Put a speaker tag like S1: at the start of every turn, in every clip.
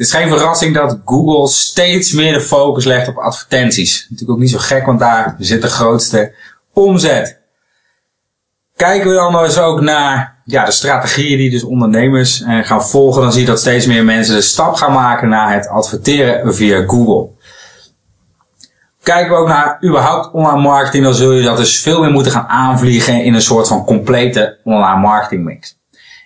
S1: Het is geen verrassing dat Google steeds meer de focus legt op advertenties. Natuurlijk ook niet zo gek, want daar zit de grootste omzet. Kijken we dan eens ook naar ja, de strategieën die dus ondernemers eh, gaan volgen, dan zie je dat steeds meer mensen de stap gaan maken naar het adverteren via Google. Kijken we ook naar überhaupt online marketing, dan zul je dat dus veel meer moeten gaan aanvliegen in een soort van complete online marketing mix.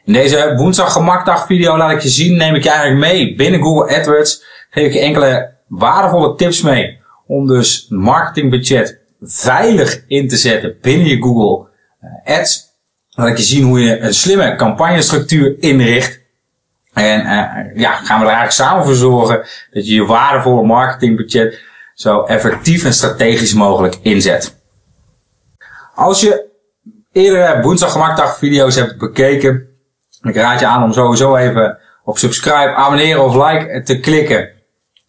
S1: In deze woensdag gemakdag video laat ik je zien, neem ik je eigenlijk mee binnen Google AdWords, geef ik je enkele waardevolle tips mee om dus marketingbudget veilig in te zetten binnen je Google eh, Ads. Laat ik je zien hoe je een slimme campagnestructuur inricht. En uh, ja, gaan we er eigenlijk samen voor zorgen dat je je waardevolle marketingbudget zo effectief en strategisch mogelijk inzet. Als je eerdere woensdag gemakdag video's hebt bekeken, ik raad je aan om sowieso even op subscribe, abonneren of like te klikken.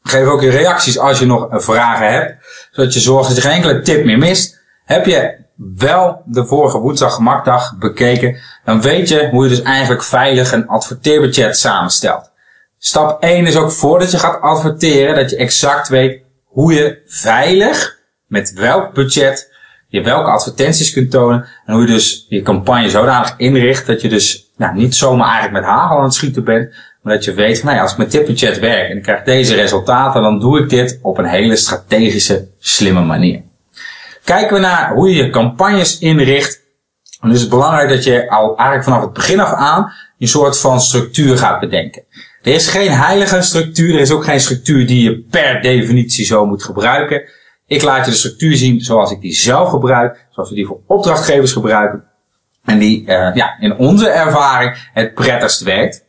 S1: Geef ook je reacties als je nog vragen hebt, zodat je zorgt dat je geen enkele tip meer mist. Heb je wel de vorige woensdag gemakdag bekeken, dan weet je hoe je dus eigenlijk veilig een adverteerbudget samenstelt. Stap 1 is ook voordat je gaat adverteren, dat je exact weet hoe je veilig, met welk budget, je welke advertenties kunt tonen. En hoe je dus je campagne zodanig inricht dat je dus nou, niet zomaar eigenlijk met hagel aan het schieten bent. Maar dat je weet nou ja, als ik met budget werk en ik krijg deze resultaten, dan doe ik dit op een hele strategische, slimme manier. Kijken we naar hoe je je campagnes inricht. Dan is het belangrijk dat je al eigenlijk vanaf het begin af aan een soort van structuur gaat bedenken. Er is geen heilige structuur. Er is ook geen structuur die je per definitie zo moet gebruiken. Ik laat je de structuur zien zoals ik die zelf gebruik. Zoals we die voor opdrachtgevers gebruiken. En die uh, ja, in onze ervaring het prettigst werkt.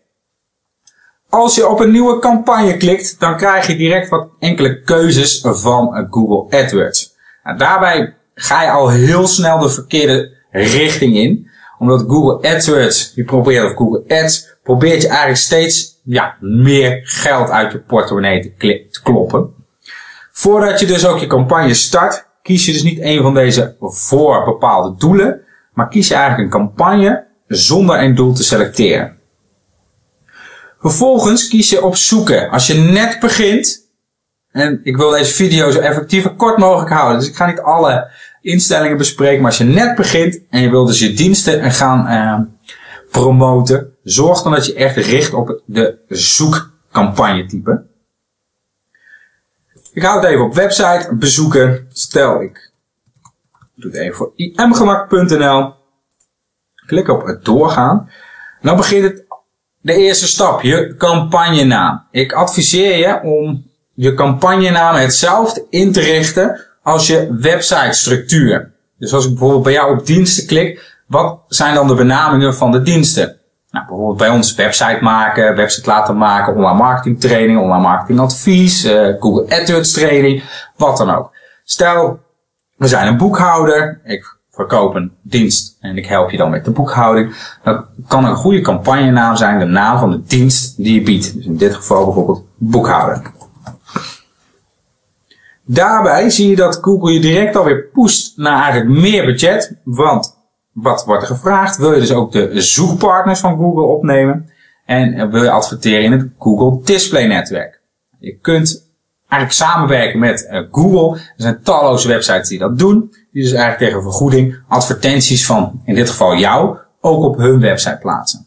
S1: Als je op een nieuwe campagne klikt, dan krijg je direct wat enkele keuzes van Google AdWords. Nou, daarbij ga je al heel snel de verkeerde richting in. Omdat Google AdWords, die probeert of Google Ads, probeert je eigenlijk steeds ja, meer geld uit je portemonnee te, te kloppen. Voordat je dus ook je campagne start, kies je dus niet een van deze voor bepaalde doelen, maar kies je eigenlijk een campagne zonder een doel te selecteren. Vervolgens kies je op zoeken. Als je net begint, en ik wil deze video zo effectief en kort mogelijk houden, dus ik ga niet alle instellingen bespreken, maar als je net begint en je wil dus je diensten gaan uh, promoten, zorg dan dat je echt richt op de zoekcampagne type. Ik hou het even op website bezoeken. Stel ik doe het even voor imgemak.nl. Klik op het doorgaan. dan begint het de eerste stap, je campagnenaam. Ik adviseer je om je campagnenaam hetzelfde in te richten als je website structuur. Dus als ik bijvoorbeeld bij jou op diensten klik, wat zijn dan de benamingen van de diensten? Nou, bijvoorbeeld bij ons website maken, website laten maken, online marketing training, online marketing advies, uh, Google AdWords training, wat dan ook. Stel, we zijn een boekhouder, ik verkoop een dienst en ik help je dan met de boekhouding. Dat kan een goede campagnenaam zijn, de naam van de dienst die je biedt. Dus in dit geval bijvoorbeeld boekhouder. Daarbij zie je dat Google je direct alweer pusht naar eigenlijk meer budget, want wat wordt er gevraagd? Wil je dus ook de zoekpartners van Google opnemen? En wil je adverteren in het Google Display Netwerk? Je kunt eigenlijk samenwerken met uh, Google. Er zijn talloze websites die dat doen. Die dus eigenlijk tegen vergoeding advertenties van, in dit geval jou, ook op hun website plaatsen.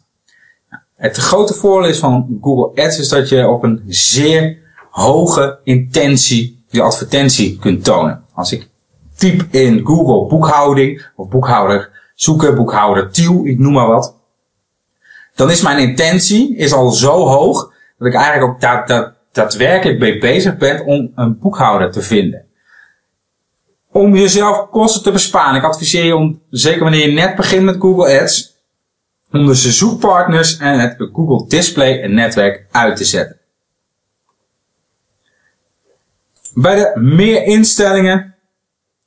S1: Het grote voordeel is van Google Ads is dat je op een zeer hoge intentie je advertentie kunt tonen. Als ik typ in Google boekhouding of boekhouder zoeken, boekhouder, Tiel, ik noem maar wat. Dan is mijn intentie is al zo hoog dat ik eigenlijk ook dat, dat, daadwerkelijk mee bezig ben om een boekhouder te vinden. Om jezelf kosten te besparen. Ik adviseer je om, zeker wanneer je net begint met Google Ads, om de zoekpartners en het Google Display netwerk uit te zetten. Bij de meer instellingen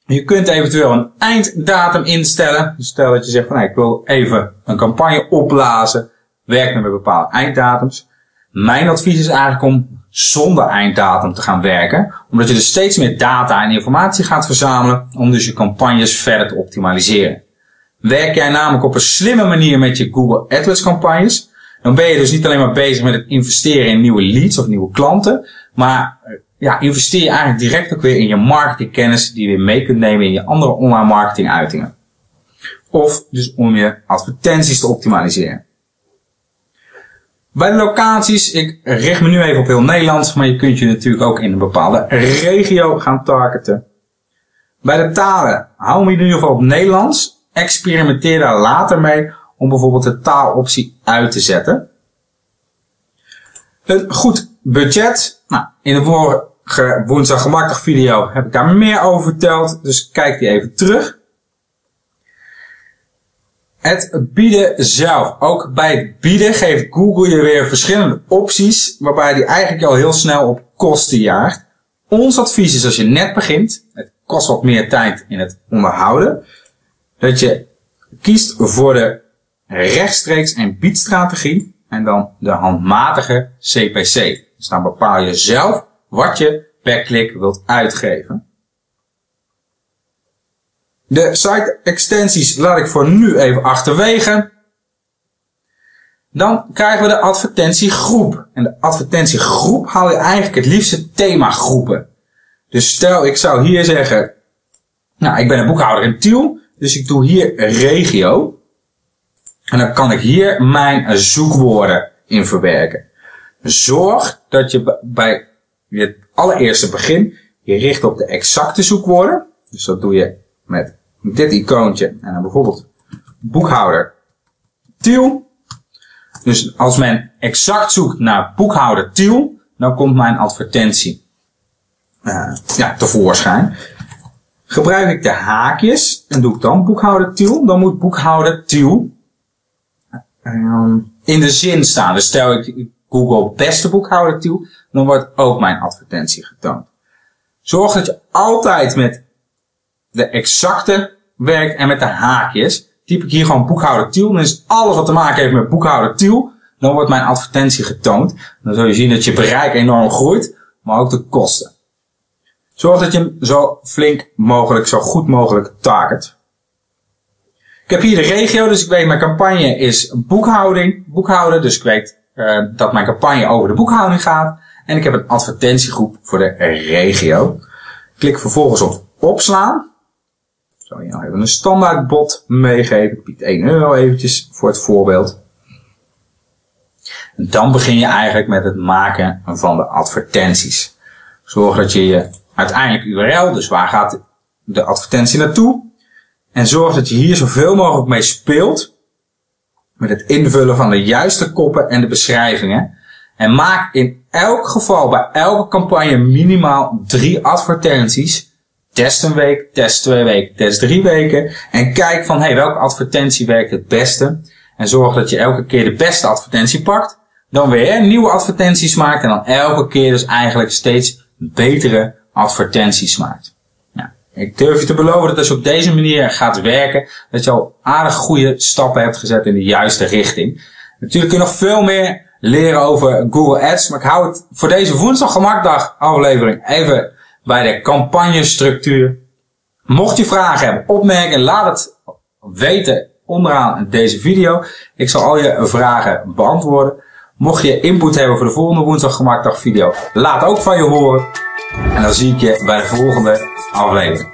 S1: je kunt eventueel een einddatum instellen. Dus stel dat je zegt van ik wil even een campagne opblazen. Werk met bepaalde einddatums. Mijn advies is eigenlijk om zonder einddatum te gaan werken. Omdat je dus steeds meer data en informatie gaat verzamelen. Om dus je campagnes verder te optimaliseren. Werk jij namelijk op een slimme manier met je Google AdWords campagnes. dan ben je dus niet alleen maar bezig met het investeren in nieuwe leads of nieuwe klanten, maar eh, ja, investeer je eigenlijk direct ook weer in je marketingkennis die je weer mee kunt nemen in je andere online marketing uitingen. Of dus om je advertenties te optimaliseren. Bij de locaties, ik richt me nu even op heel Nederland, maar je kunt je natuurlijk ook in een bepaalde regio gaan targeten. Bij de talen, hou me in ieder geval op Nederlands. Experimenteer daar later mee om bijvoorbeeld de taaloptie uit te zetten. Een goed budget. Nou, in de vorige woensdag gemakkelijk video heb ik daar meer over verteld, dus kijk die even terug. Het bieden zelf. Ook bij het bieden geeft Google je weer verschillende opties, waarbij die eigenlijk al heel snel op kosten jaagt. Ons advies is als je net begint, het kost wat meer tijd in het onderhouden, dat je kiest voor de rechtstreeks en biedstrategie en dan de handmatige CPC. Dus dan bepaal je zelf wat je per klik wilt uitgeven. De site extensies laat ik voor nu even achterwege. Dan krijgen we de advertentiegroep. En de advertentiegroep haal je eigenlijk het liefste themagroepen. Dus stel ik zou hier zeggen, nou ik ben een boekhouder in Tiel, dus ik doe hier regio. En dan kan ik hier mijn zoekwoorden in verwerken. Zorg dat je bij het allereerste begin je richt op de exacte zoekwoorden. Dus dat doe je met dit icoontje en dan bijvoorbeeld boekhouder Tiel. Dus als men exact zoekt naar boekhouder Tiel, dan komt mijn advertentie uh, ja, tevoorschijn. Gebruik ik de haakjes en doe ik dan boekhouder Tiel, dan moet boekhouder Tiel uh, in de zin staan. Dus stel ik Google beste boekhouder Tiel, dan wordt ook mijn advertentie getoond. Zorg dat je altijd met de exacte werkt en met de haakjes. Typ ik hier gewoon boekhouder Tiel. Dan is alles wat te maken heeft met boekhouder Tiel. Dan wordt mijn advertentie getoond. Dan zul je zien dat je bereik enorm groeit. Maar ook de kosten. Zorg dat je hem zo flink mogelijk, zo goed mogelijk target. Ik heb hier de regio, dus ik weet mijn campagne is boekhouding, boekhouden. Dus ik weet uh, dat mijn campagne over de boekhouding gaat. En ik heb een advertentiegroep voor de regio. Klik vervolgens op opslaan zal je nou even een standaard bot meegeven. Ik bied 1 euro eventjes voor het voorbeeld. En dan begin je eigenlijk met het maken van de advertenties. Zorg dat je je uiteindelijk URL, dus waar gaat de advertentie naartoe? En zorg dat je hier zoveel mogelijk mee speelt. Met het invullen van de juiste koppen en de beschrijvingen. En maak in elk geval bij elke campagne minimaal drie advertenties Test een week, test twee weken, test drie weken. En kijk van, hey, welke advertentie werkt het beste? En zorg dat je elke keer de beste advertentie pakt. Dan weer nieuwe advertenties maakt. En dan elke keer dus eigenlijk steeds betere advertenties maakt. Ja, ik durf je te beloven dat als je op deze manier gaat werken, dat je al aardig goede stappen hebt gezet in de juiste richting. Natuurlijk kun je nog veel meer leren over Google Ads. Maar ik hou het voor deze woensdag gemakdag aflevering even bij de campagnestructuur. Mocht je vragen hebben, opmerken, laat het weten onderaan deze video. Ik zal al je vragen beantwoorden. Mocht je input hebben voor de volgende woensdag gemaakt video, laat ook van je horen. En dan zie ik je bij de volgende aflevering.